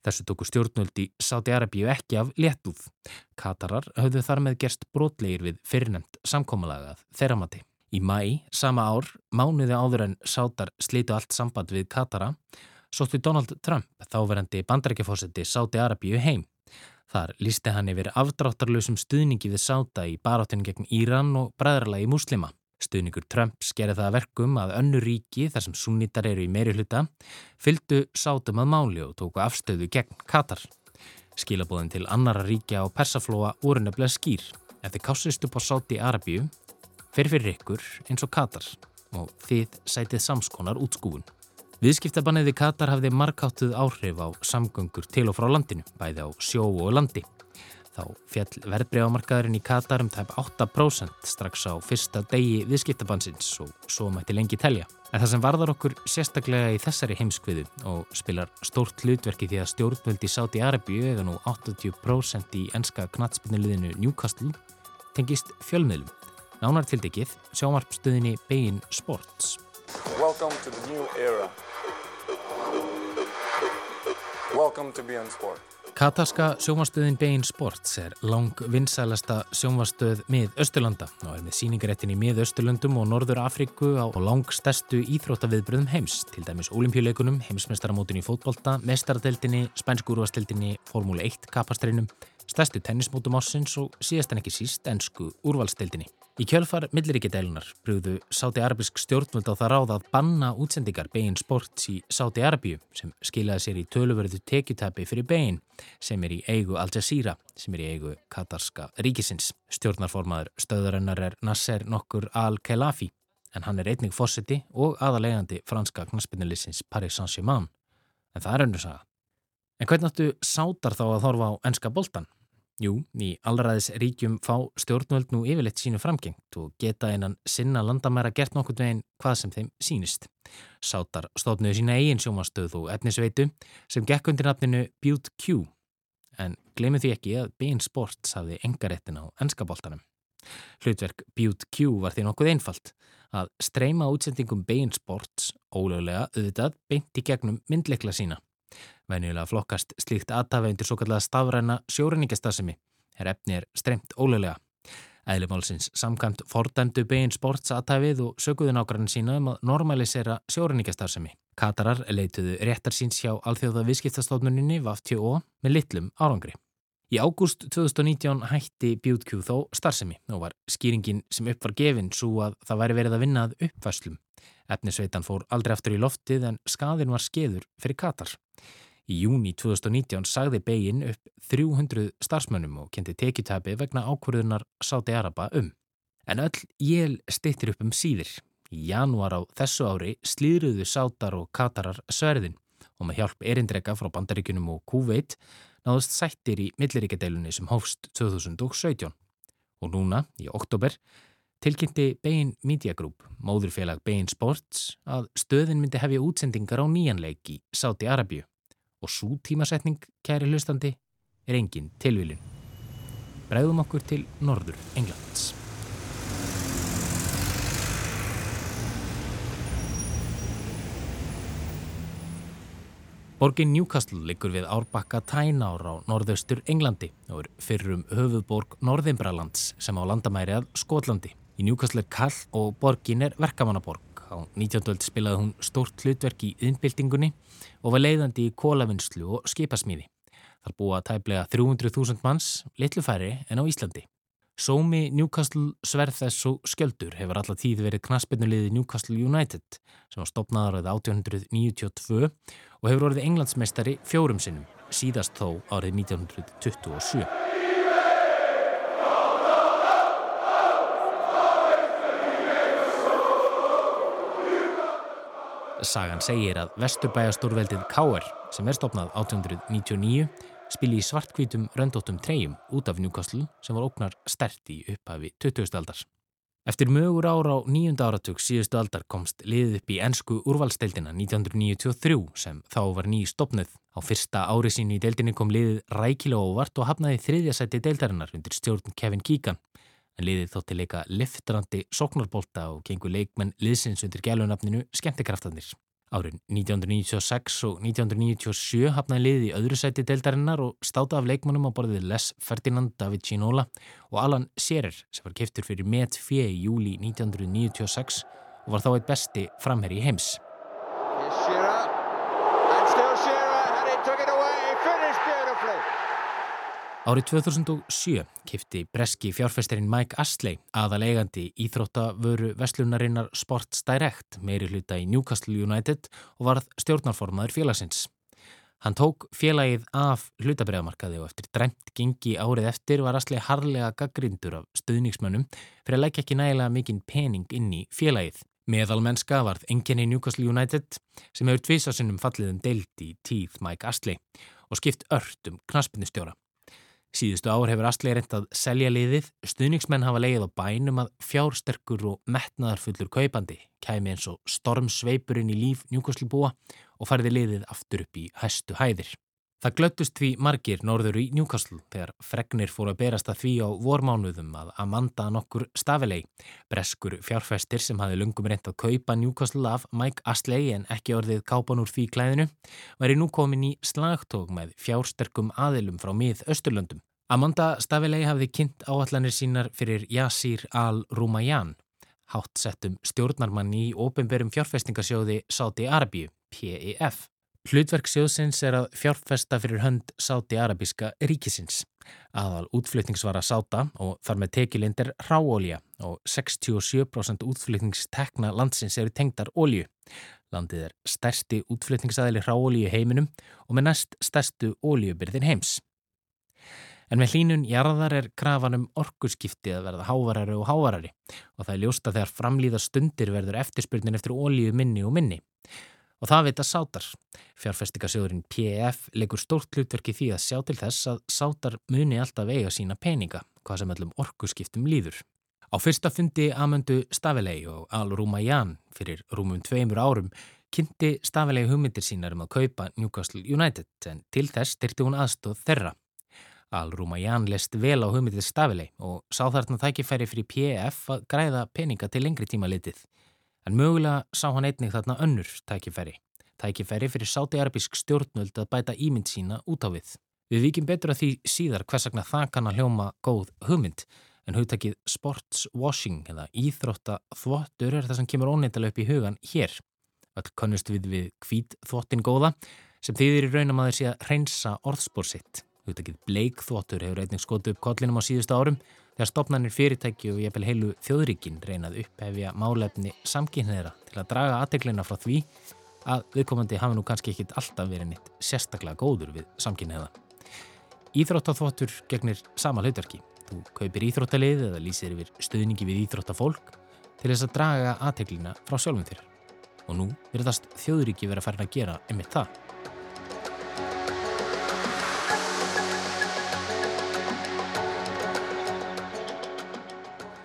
Þessu tóku stjórnvöldi Sáti Arabíu ekki af léttúð. Katarar höfðu þar með gerst brotlegir við fyrirnemt samkómalagað þeirra mati. Í mæ, sama ár, mánuði áður en Sátar slitu allt samband við Katara, sóttu Donald Trump, þáverandi bandarækjafósetti Sáti Arabíu heim. Þar lísti hann yfir afdráttarlausum stuðningi við Sáta í baráttinu gegn Íran og bræðarlagi muslima. Stuðningur Trump skerði það verkum að önnu ríki, þar sem sunnitar eru í meiri hluta, fylgdu sátum að máli og tóku afstöðu gegn Katar. Skilabóðin til annara ríkja á Persaflóa voru nefnilega skýr. Ef þið kássist upp á sáti Arabíu, fyrir fyrir ykkur eins og Katar og þið sætið samskonar útskúfun. Viðskiptabanniði Katar hafði markáttuð áhrif á samgöngur til og frá landinu, bæði á sjó og landi. Þá fjall verðbregamarkaðurinn í Katar um tæp 8% strax á fyrsta degi viðskiptabansins og svo mætti lengi telja. En það sem varðar okkur sérstaklega í þessari heimskviðu og spilar stórt hlutverki því að stjórnvöldi Sáti Arabíu eða nú 80% í enska knatsbyrnuleginu Newcastle tengist fjölmiðlum. Nánar tildekið sjámarpstöðinni Bein Sports. Welcome to the new era. Welcome to Bein Sports. Katarska sjónvastöðin Bein Sports er lang vinsælasta sjónvastöð mið Östurlanda og er með síningaréttin í mið Östurlöndum og Norður Afriku á lang stærstu íþróttaviðbröðum heims, til dæmis olimpíuleikunum, heimsmestaramótin í fótbolta, mestaradeildinni, spænskúrvastildinni, formúli 1 kapastreinum, stærstu tennismótum ásins og síðast en ekki síst ennsku úrvalstildinni. Í kjölfar milliríkideilunar brúðu Sáti-Arabisk stjórnvöld á það ráð að banna útsendingar begin sports í Sáti-Arabíu sem skilaði sér í töluverðu tekjutabi fyrir begin sem er í eigu Al Jazeera sem er í eigu Katarska ríkisins. Stjórnarformaður stöðurinnar er Nasser nokkur Al-Khelafi en hann er einnig fórseti og aðalegandi franska knaspinnulisins Paris Saint-Germain. En það er önnur saga. En hvernig áttu sátar þá að horfa á enska boltan? Jú, í allraðis ríkjum fá stjórnvöld nú yfirleitt sínu framgengt og geta einan sinna landamæra gert nokkur veginn hvað sem þeim sínist. Sátar stóðnuðu sína eigin sjómanstöð og etnisveitu sem gekk undir nafninu Butte Q en glemir því ekki að Bein Sports hafði engarettin á ennskaboltanum. Hlutverk Butte Q var því nokkuð einfalt að streyma útsendingum Bein Sports ólöglega auðvitað beint í gegnum myndleikla sína. Venjulega flokkast slíkt aðtafi undir svo kallega stafræna sjórenningastasemi, er efni er streymt ólega. Æðlimálsins samkvæmt fordæmdu begin sports aðtafið og söguðu nákvæmlega sína um að normalisera sjórenningastasemi. Katarar leituðu réttar síns hjá alþjóða viðskiptastofnuninni VAFTO með litlum árangri. Í ágúst 2019 hætti Bjútkjú þó starfsemi og var skýringin sem upp var gefinn svo að það væri verið að vinna að uppfæslum. Efnisveitan fór aldrei aftur í loftið en skadin var skeður fyrir Katar. Í júni 2019 sagði begin upp 300 starfsmönnum og kendi tekitabi vegna ákvörðunar Sáti Araba um. En öll jél stittir upp um síðir. Í janúar á þessu ári slýruðu Sátar og Katarar sverðin og með hjálp erindrega frá bandaríkunum og Kúveit náðust sættir í milliríkadeilunni sem hófst 2017. Og núna, í oktober, tilkynnti Bain Media Group, móðurfélag Bain Sports, að stöðin myndi hefja útsendingar á nýjanleik í Sáti Arabíu og svo tímasetning, kæri hlustandi, er engin tilvílun. Bræðum okkur til norður Englands. Borgin Newcastle liggur við árbakka Tænár á norðaustur Englandi og er fyrrum höfuðborg Norðimbralands sem á landamæri að Skotlandi. Í Newcastle er kall og borgin er verkamannaborg. Á 19. öld spilaði hún stórt hlutverk í innbyltingunni og var leiðandi í kólavinnslu og skipasmíði. Þar búa tæplega 300.000 manns, litlu færri en á Íslandi. Sómi Newcastle Sverðess og Skjöldur hefur alltaf tíð verið knaspinnulegði Newcastle United sem var stopnaður árið 1892 og hefur orðið englandsmeistari fjórum sinnum, síðast þó árið 1927. Sagan segir að vesturbæjastórveldið K.R. sem er stopnað 1899 spili í svartkvítum röndóttum treyjum út af Newcastle sem var óknar stert í upphafi 20. aldars. Eftir mögur ára á nýjunda áratug síðustu aldar komst liðið upp í ennsku úrvalsteildina 1993 sem þá var ný stopnuð. Á fyrsta ári sín í deildinni kom liðið rækilega óvart og hafnaði þriðjasætti deildarinnar undir stjórn Kevin Keegan en liðið þótti leika liftrandi sóknarbólta og gengur leikmenn liðsins undir gælunafninu Skemmtikraftanir. Árin 1996 og 1997 hafnaði liðið í öðru sæti deildarinnar og státa af leikmannum á borðið Les Ferdinand David Ginola og Alan Shearer sem var kiftur fyrir met fjö í júli 1996 og var þá eitt besti framherri heims. Árið 2007 kifti breski fjárfæsterinn Mike Astley aðalegandi íþróttavöru Vestlunarinnar Sports Direct meiri hluta í Newcastle United og varð stjórnarformaður félagsins. Hann tók félagið af hlutabræðamarkaði og eftir dræmt gengi árið eftir var Astley harlega gaggrindur af stuðningsmönnum fyrir að lækja ekki nægilega mikinn pening inn í félagið. Meðalmennska varð enginni Newcastle United sem hefur tvísasinnum fallið um deilt í tíð Mike Astley og skipt ört um knaspinnistjóra. Síðustu ár hefur Astley reynd að selja liðið, stuðningsmenn hafa leið á bænum að fjársterkur og metnaðarfullur kaupandi kæmi eins og stormsveipurinn í líf njúkoslibúa og fariði liðið aftur upp í hæstu hæðir. Það glöttust því margir norður í Newcastle þegar fregnir fóru að berast að því á vormánuðum að Amanda nokkur stafilei, breskur fjárfestir sem hafi lungum reynd að kaupa Newcastle af Mike Astley en ekki orðið kápan úr því klæðinu, væri nú komin í slagtók með fjársterkum aðilum frá mið Östurlöndum. Amanda stafilei hafði kynnt áallanir sínar fyrir Yasir al-Rumayyan, hátt settum stjórnarmann í ópenberum fjárfestingasjóði Saudi Arabíu, PEF. Hlutverk sjóðsins er að fjárfesta fyrir hönd sáti-arabíska ríkisins. Aðal útflutningsvara sáta og þar með tekilind er ráolja og 67% útflutningstekna landsins eru tengdar olju. Landið er stærsti útflutningsaðili ráolju heiminum og með næst stærstu oljubyrðin heims. En með hlínun jarðar er krafanum orkuskipti að verða hávarari og hávarari og það er ljósta þegar framlýða stundir verður eftirspurnin eftir ólíu minni og minni. Og það vita sátar. Fjárfestikasjóðurinn PEF leikur stórt hlutverki því að sjá til þess að sátar muni alltaf eiga sína peninga, hvað sem öllum orkuskiptum líður. Á fyrsta fundi Amundu Stavelei og Al Rumayyan fyrir rúmum tveimur árum kynnti Stavelei hugmyndir sínar um að kaupa Newcastle United en til þess styrti hún aðstóð þeirra. Al-Rumayyan lest vel á hugmyndið stafilei og sá þarna tækifæri fyrir PF að græða peninga til lengri tíma litið. En mögulega sá hann einnig þarna önnur tækifæri. Tækifæri fyrir sáti-arabísk stjórnvöld að bæta ímynd sína út á við. Við vikim betur að því síðar hversakna það kann að hljóma góð hugmynd en hugtakið sportswashing eða íþrótta þvottur er það sem kemur óneintilega upp í hugan hér. All kannust við við hvít þvottin góða sem þýðir í raunum að þeir sé að hreinsa orðspórsitt. Hugtakið bleikþvottur hefur einnig skotu upp kollinum á síðustu árum þegar stopnarnir fyrirtæki og pel heilu þjóðríkin reynað upphefja málefni samkynniðra til að draga aðteglina frá því að viðkomandi hafi nú kannski ekkit alltaf verið nýtt sérstaklega góður við samkynniða. Íþróttaþvottur gegnir sama hlutverki. Þú kaupir íþróttalið eða lýsir yfir stöðningi við íþróttafólk til þess að draga aðteglina frá sjálfum þér. Og nú verðast þjóðríki verið að fara að gera einmitt það.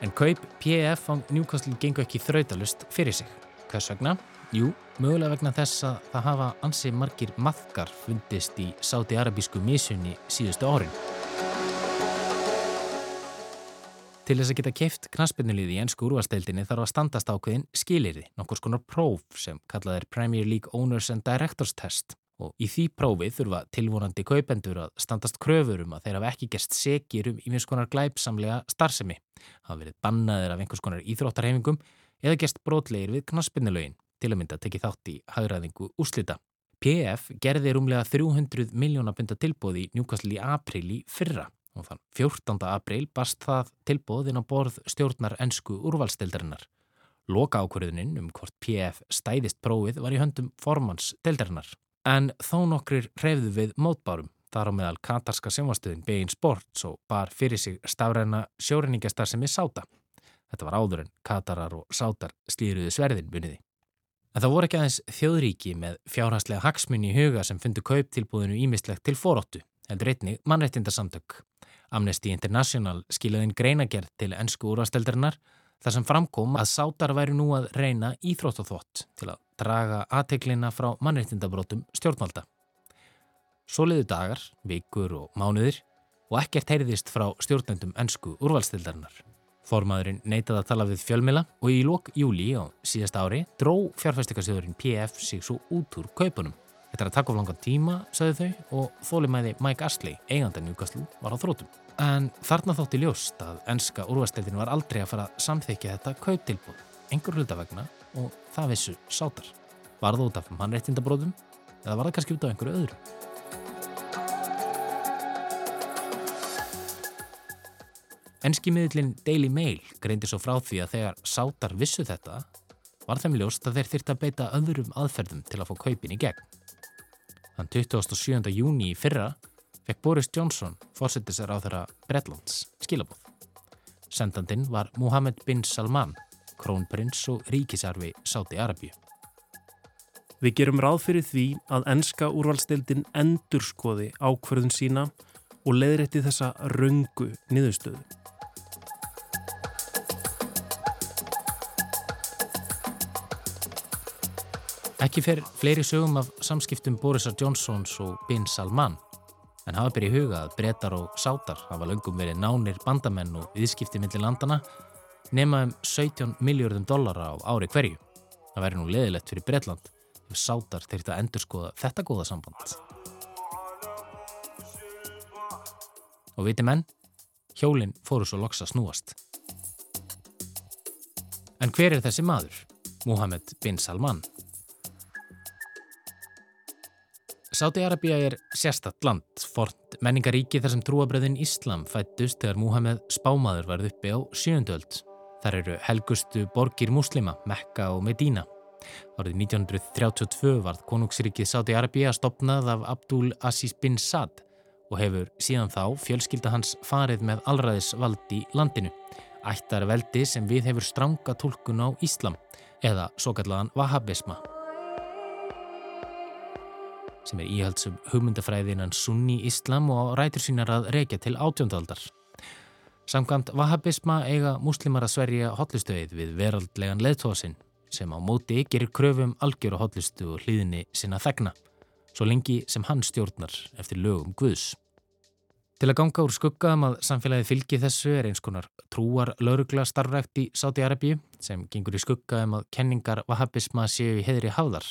En kaup PF á Newcastle gengur ekki þrautalust fyrir sig. Hvers vegna? Jú, mögulega vegna þess að það hafa ansið margir maðkar fundist í sáti-arabísku misunni síðustu árin. Til þess að geta keift knaspinnulíði í ennsku úrvasteildinni þarf að standast ákveðin skilirði, nokkur skonar próf sem kallað er Premier League Owners and Directors Test og í því prófið þurfa tilvonandi kaupendur að standast kröfur um að þeir hafa ekki gerst segir um einhvers konar glæpsamlega starfsemi, hafa verið bannaðir af einhvers konar íþróttarhefingum eða gerst brotlegir við knaspinnulögin til að mynda tekið þátt í hagraðingu úslita. PF gerði rúmlega 300 miljóna bynda tilbóð í Newcastle í april í fyrra og þann 14. april bast það tilbóðin á borð stjórnar ennsku úrvalstildarinnar. Loka ákverðuninn um hvort PF stæðist prófið var í höndum formans tildarinnar. En þó nokkrir hreyfðu við mótbárum, þar á meðal katarska sjónvastuðin Bein Sports og bar fyrir sig stafræna sjóreiningastar sem er sáta. Þetta var áður en katarar og sátar stýruði sverðin buniði. En það voru ekki aðeins þjóðríki með fjárhanslega hagsmunni í huga sem fundu kauptilbúðinu ímislegt til foróttu, heldur einni mannreitindarsamtök. Amnesty International skilaðinn greinagerð til ennsku úrvasteldarinnar þar sem framkom að sátar væri nú að reyna íþróttaþvott til að draga aðteglina frá mannreittindabrótum stjórnvalda. Svo liðu dagar, vikur og mánuðir og ekkert heyriðist frá stjórnendum ennsku úrvalstildarinnar. Formaðurinn neitaði að tala við fjölmila og í lók júli á síðast ári dró fjárfæstikasjóðurinn PF sig svo út úr kaupunum. Þetta er að taka of langan tíma, sagði þau, og þólimæði Mike Astley, eigandan Newcastle, var á þrótum. En þarna þótti ljóst að enska úrvasteldin var aldrei að fara að samþykja þetta kauptilbúð, einhver hlutavegna og það vissu sátar. Var það út af mannreittindabróðum eða var það kannski út af einhverju öðru? Enski miðlinn Daily Mail greindi svo frá því að þegar sátar vissu þetta var þeim ljóst að þeir þyrta að beita öðrum aðferðum til að fá kaupin í gegn. Þann 27. júni í fyrra fekk Boris Johnson fórsettisar á þeirra Bretlands skilabóð. Sendandinn var Mohammed bin Salman, krónprins og ríkisarfi Sáti Arabíu. Við gerum ráð fyrir því að enska úrvalstildin endur skoði ákverðun sína og leiðrætti þessa röngu niðurstöðu. Ekki fer fleiri sögum af samskiptum Borisar Johnsons og Bin Salman en hafa byrjið huga að brettar og sátar hafa löngum verið nánir bandamenn og viðskipti millir landana nema um 17 miljardum dollara á ári hverju. Það væri nú leðilegt fyrir Bretland ef sátar þurfti að endurskoða þetta góða samband. Og viti menn, hjólinn fóru svo loks að snúast. En hver er þessi maður? Mohammed bin Salman. Sáti-Arabia er sérstatt land, fort menningaríki þar sem trúabröðin Íslam fættust þegar Múhameð spámaður varð uppi á sjöndöld. Þar eru helgustu borgir muslima, Mekka og Medina. Árið 1932 varð konungsrikið Sáti-Arabia stopnað af Abdul Aziz bin Saad og hefur síðan þá fjölskylda hans farið með allraðisvald í landinu. Ættar veldi sem við hefur stranga tólkun á Íslam eða svo kallaðan Wahhabisma sem er íhaldsum hugmyndafræðinan sunni Íslam og rætur sínar að reykja til átjóndaldar. Samkvæmt Wahhabisma eiga muslimar að sverja hotlustöðið við veraldlegan leðtóðsinn sem á móti gerir kröfum algjör og hotlustu og hlýðinni sinna þegna, svo lengi sem hann stjórnar eftir lögum Guðs. Til að ganga úr skuggaðum að samfélagi fylgi þessu er eins konar trúar laurugla starfrækt í Sáti-Arabíu sem gengur í skuggaðum að kenningar Wahhabisma séu í heðri hafðar.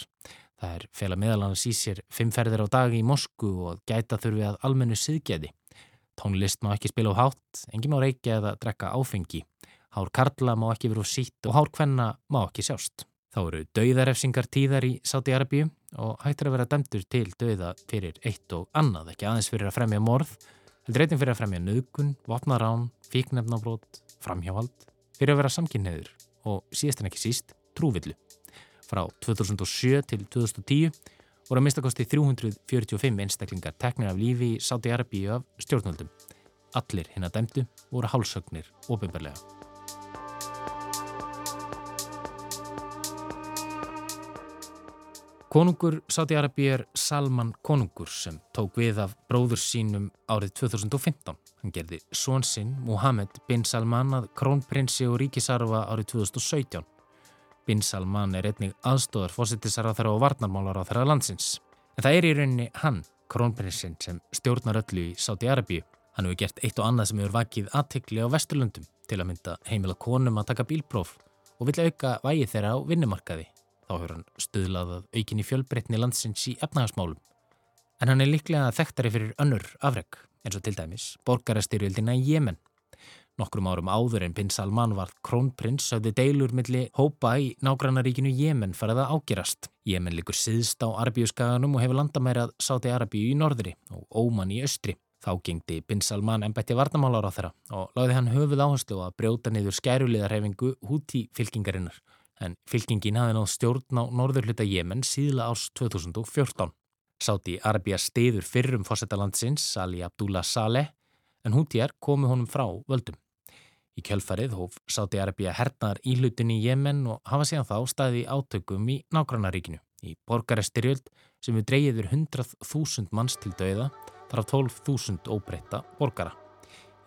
Það er fela meðalannars í sér fimmferðir á dag í Mosku og gæta þurfi að almennu siðgæði. Tónlist má ekki spila á hátt, engin má reykja eða drekka áfengi. Hár karla má ekki vera úr sítt og hár kvenna má ekki sjást. Þá eru dauðarefsingar tíðar í Sáti-Arabíu og hættir að vera dæmtur til dauða fyrir eitt og annað, ekki aðeins fyrir að fremja morð, heldur reyting fyrir að fremja nögun, vopnarán, fíknefnabrót, framhjáhald, fyrir að vera samkynneður og síðast en ekki síst trúvillu. Frá 2007 til 2010 voru að mistakosti 345 einstaklingar teknir af lífi í Sáti-Arabíu af stjórnvöldum. Allir hinn að dæmdu voru hálsögnir ofinbarlega. Konungur Sáti-Arabíu er Salman konungur sem tók við af bróður sínum árið 2015. Hann gerði svonsinn Mohammed bin Salman að krónprinsi og ríkisarfa árið 2017. Bin Salman er einnig aðstóðar fósittisarðar og varnarmálar á þeirra landsins. En það er í rauninni hann, krónprinsinn, sem stjórnar öllu í Sáti-Arabíu. Hann hefur gert eitt og annað sem hefur vakið aðtikli á Vesturlundum til að mynda heimila konum að taka bílpróf og vilja auka vægi þeirra á vinnumarkaði. Þá hefur hann stuðlað að aukinni fjölbreytni landsins í efnahagsmálum. En hann er líklega þekktari fyrir önnur afreg, eins og til dæmis borgarastyrjöldina í Jemen. Nokkrum árum áður en Bin Salman var krónprins sögði deilur milli hópa í nágrannaríkinu Jemen farið að ágerast. Jemen likur síðst á Arbíuskaganum og hefur landamærað Sáti Arabíu í norðri og Óman í östri. Þá gengdi Bin Salman ennbætti varnamálar á þeirra og lagði hann höfuð áherslu að brjóta niður skæruliðarhefingu húti fylkingarinnar en fylkingin hafði náð stjórn á norðurhluta Jemen síðla árs 2014. Sáti Arabia stiður fyrrum fósettalandsins, Ali Abdullah Saleh, en hútjar komu honum frá völdum. Í kjölfarið hóf Sáti Arabia hernaðar íhlutin í Jemen og hafa síðan þá staði átökum í nágrannaríkinu, í borgarestirjöld sem við dreyjiður 100.000 manns til dauða, þar af 12.000 óbreyta borgara.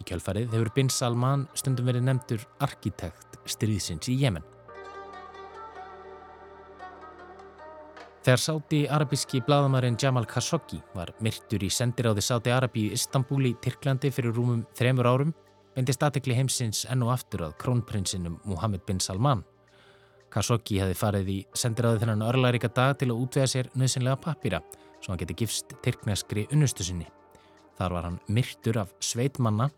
Í kjölfarið hefur Bin Salman stundum verið nefndur arkitekt stríðsins í Jemen. Þegar sáti-arabíski bladamærin Jamal Khashoggi var myrtur í sendiráði sáti-arabí í Istanbul í Tyrklandi fyrir rúmum þremur árum, vendist aðtekli heimsins enn og aftur að krónprinsinum Mohammed bin Salman. Khashoggi hefði farið í sendiráði þennan örlaríka dag til að útvega sér nöðsynlega pappýra svo hann geti gifst tyrkneskri unnustu sinni. Þar var hann myrtur af sveitmanna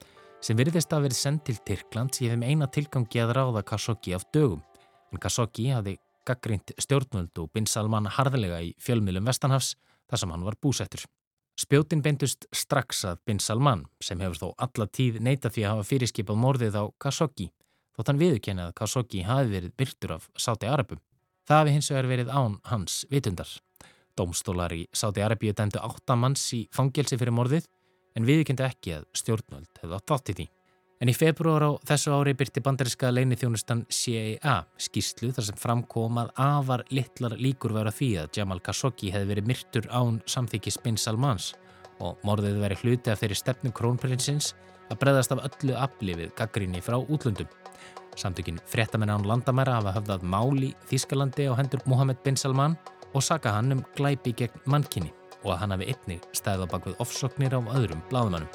sem virðist að verið send til Tyrklands í þeim eina tilgangi að ráða Khashoggi af dögum. En Khashoggi hafði gaggrínt stjórnvöld og Bin Salman harðilega í fjölmiðlum Vestanhafs þar sem hann var búsettur. Spjótin beintust strax að Bin Salman sem hefur þó alla tíð neita því að hafa fyrirskipað morðið á Khashoggi þótt hann viðkennið að Khashoggi hafi verið byrtur af Sáti Arabum. Það hafi hins vegar verið án hans vitundar. Dómstólar í Sáti Arabíu dæmdu áttamanns í fangelsi fyrir morðið en viðkendi ekki að stjórnvöld hefði átt átt í því. En í februar á þessu ári byrti bandariska leini þjónustan CIA skýrslu þar sem framkom að afar litlar líkur vera því að Jamal Khashoggi hefði verið myrtur án samþykis Bin Salmans og morðið veri hluti af þeirri stefnum krónprinsins að breðast af öllu afli við gaggrinni frá útlöndum. Samtökin fréttamenn án landamæra hafa höfðað máli Þískalandi á hendur Mohammed Bin Salman og saka hann um glæpi gegn mannkinni og að hann hafi einnig stæða bak við ofsóknir á öðrum bláðumannum.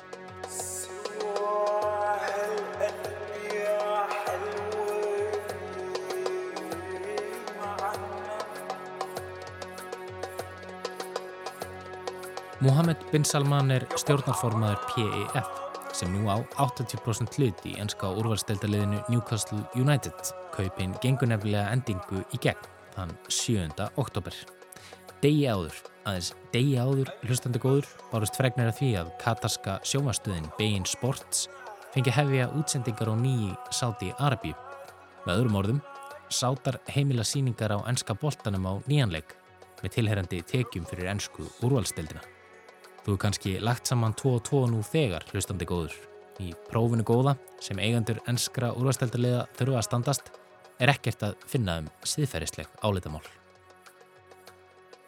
Mohammed bin Salman er stjórnarformaður PEF sem nú á 80% hlut í enska úrvalsteldaliðinu Newcastle United. Kaupin gengur nefnilega endingu í gegn þann 7. oktober. Degi áður, aðeins degi áður hlustandi góður, bárust fregnir að því að katarska sjómastuðin Bein Sports fengi hefja útsendingar á nýji Sáti Arabíu. Með öðrum orðum, sátar heimila síningar á enska boltanum á nýjanleik með tilherrandi tekjum fyrir ensku úrvalstildina. Þú hefur kannski lagt saman 2 og 2 nú þegar hlustandi góður. Í prófinu góða sem eigandur enskra úrvalstildarlega þurfa að standast er ekkert að finna um siðferðisleg áleitamál.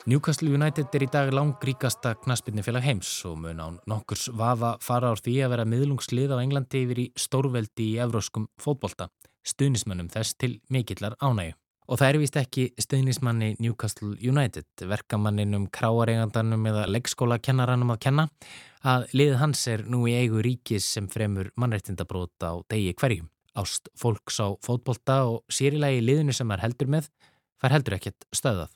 Newcastle United er í dag langríkasta knaspinnifélag heims og mun án nokkurs vafa fara ár því að vera miðlungslið á Englandi yfir í stórveldi í evróskum fótbolta, stuðnismannum þess til mikillar ánægu. Og það er vist ekki stuðnismanni Newcastle United, verkamanninum, kráaregandanum eða leggskólakennaranum að kenna, að liðið hans er nú í eigu ríkis sem fremur mannreittindabrót á degi hverjum. Ást fólks á fótbolta og sérilegi liðinu sem er heldur með fær heldur ekkert stöðað.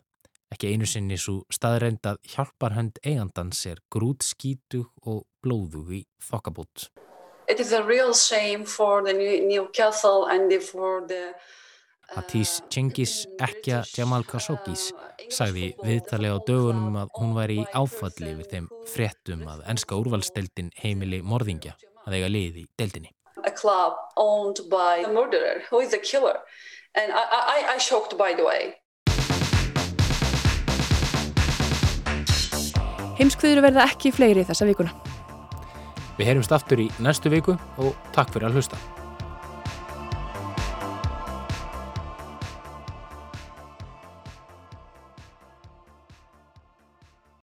Ekki einu sinni svo staðreind að hjálparhönd eigandans er grútskítug og blóðug í þokkabút. It is a real shame for the Newcastle and for the Hatís Cengiz Ekja Jamal Khashoggis sagði viðtarlega á dögunum að hún væri í áfalli við þeim fréttum að enska úrvalsteldin heimili morðingja að eiga lið í deldinni. A club owned by a murderer who is a killer and I, I, I shocked by the way. Heimskviður verða ekki fleiri þessa vikuna. Við heyrumst aftur í næstu viku og takk fyrir að hlusta.